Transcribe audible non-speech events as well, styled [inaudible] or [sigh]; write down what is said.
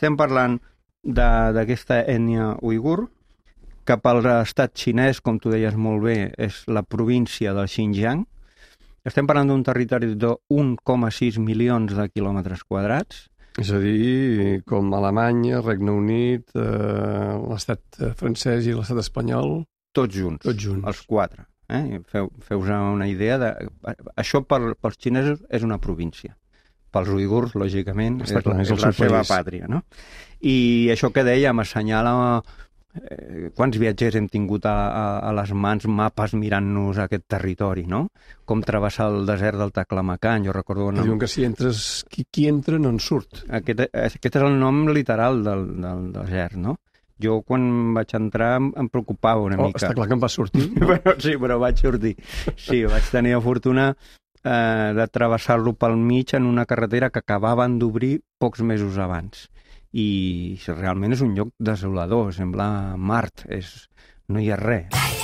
estem parlant d'aquesta ètnia uigur, que pel estat xinès, com tu deies molt bé, és la província del Xinjiang. Estem parlant d'un territori de 1,6 milions de quilòmetres quadrats, És a dir, com Alemanya, Regne Unit, eh, l'estat eh, francès i l'estat espanyol, tots junts, tots junts. els quatre. Eh? Feu, feu una idea de... Això per, pels xinesos és una província. Pels uigurs, lògicament, Està és, clar, la- és és la seva país. pàtria. No? I això que dèiem assenyala eh, quants viatgers hem tingut a, a, a les mans mapes mirant-nos aquest territori, no? Com travessar el desert del Taclamacan, jo recordo... Que diuen que si entres, qui, qui entra no en surt. Aquest, aquest és el nom literal del, del desert, no? Jo quan vaig entrar em, em preocupava una Oh, mica. està clar que em va sortir. [laughs] Bueno, sí, però vaig sortir. Sí, vaig tenir la fortuna eh, de travessar-lo pel mig en una carretera que acabaven d'obrir pocs mesos abans. I realment és un lloc desolador, sembla Mart, és... no hi ha res.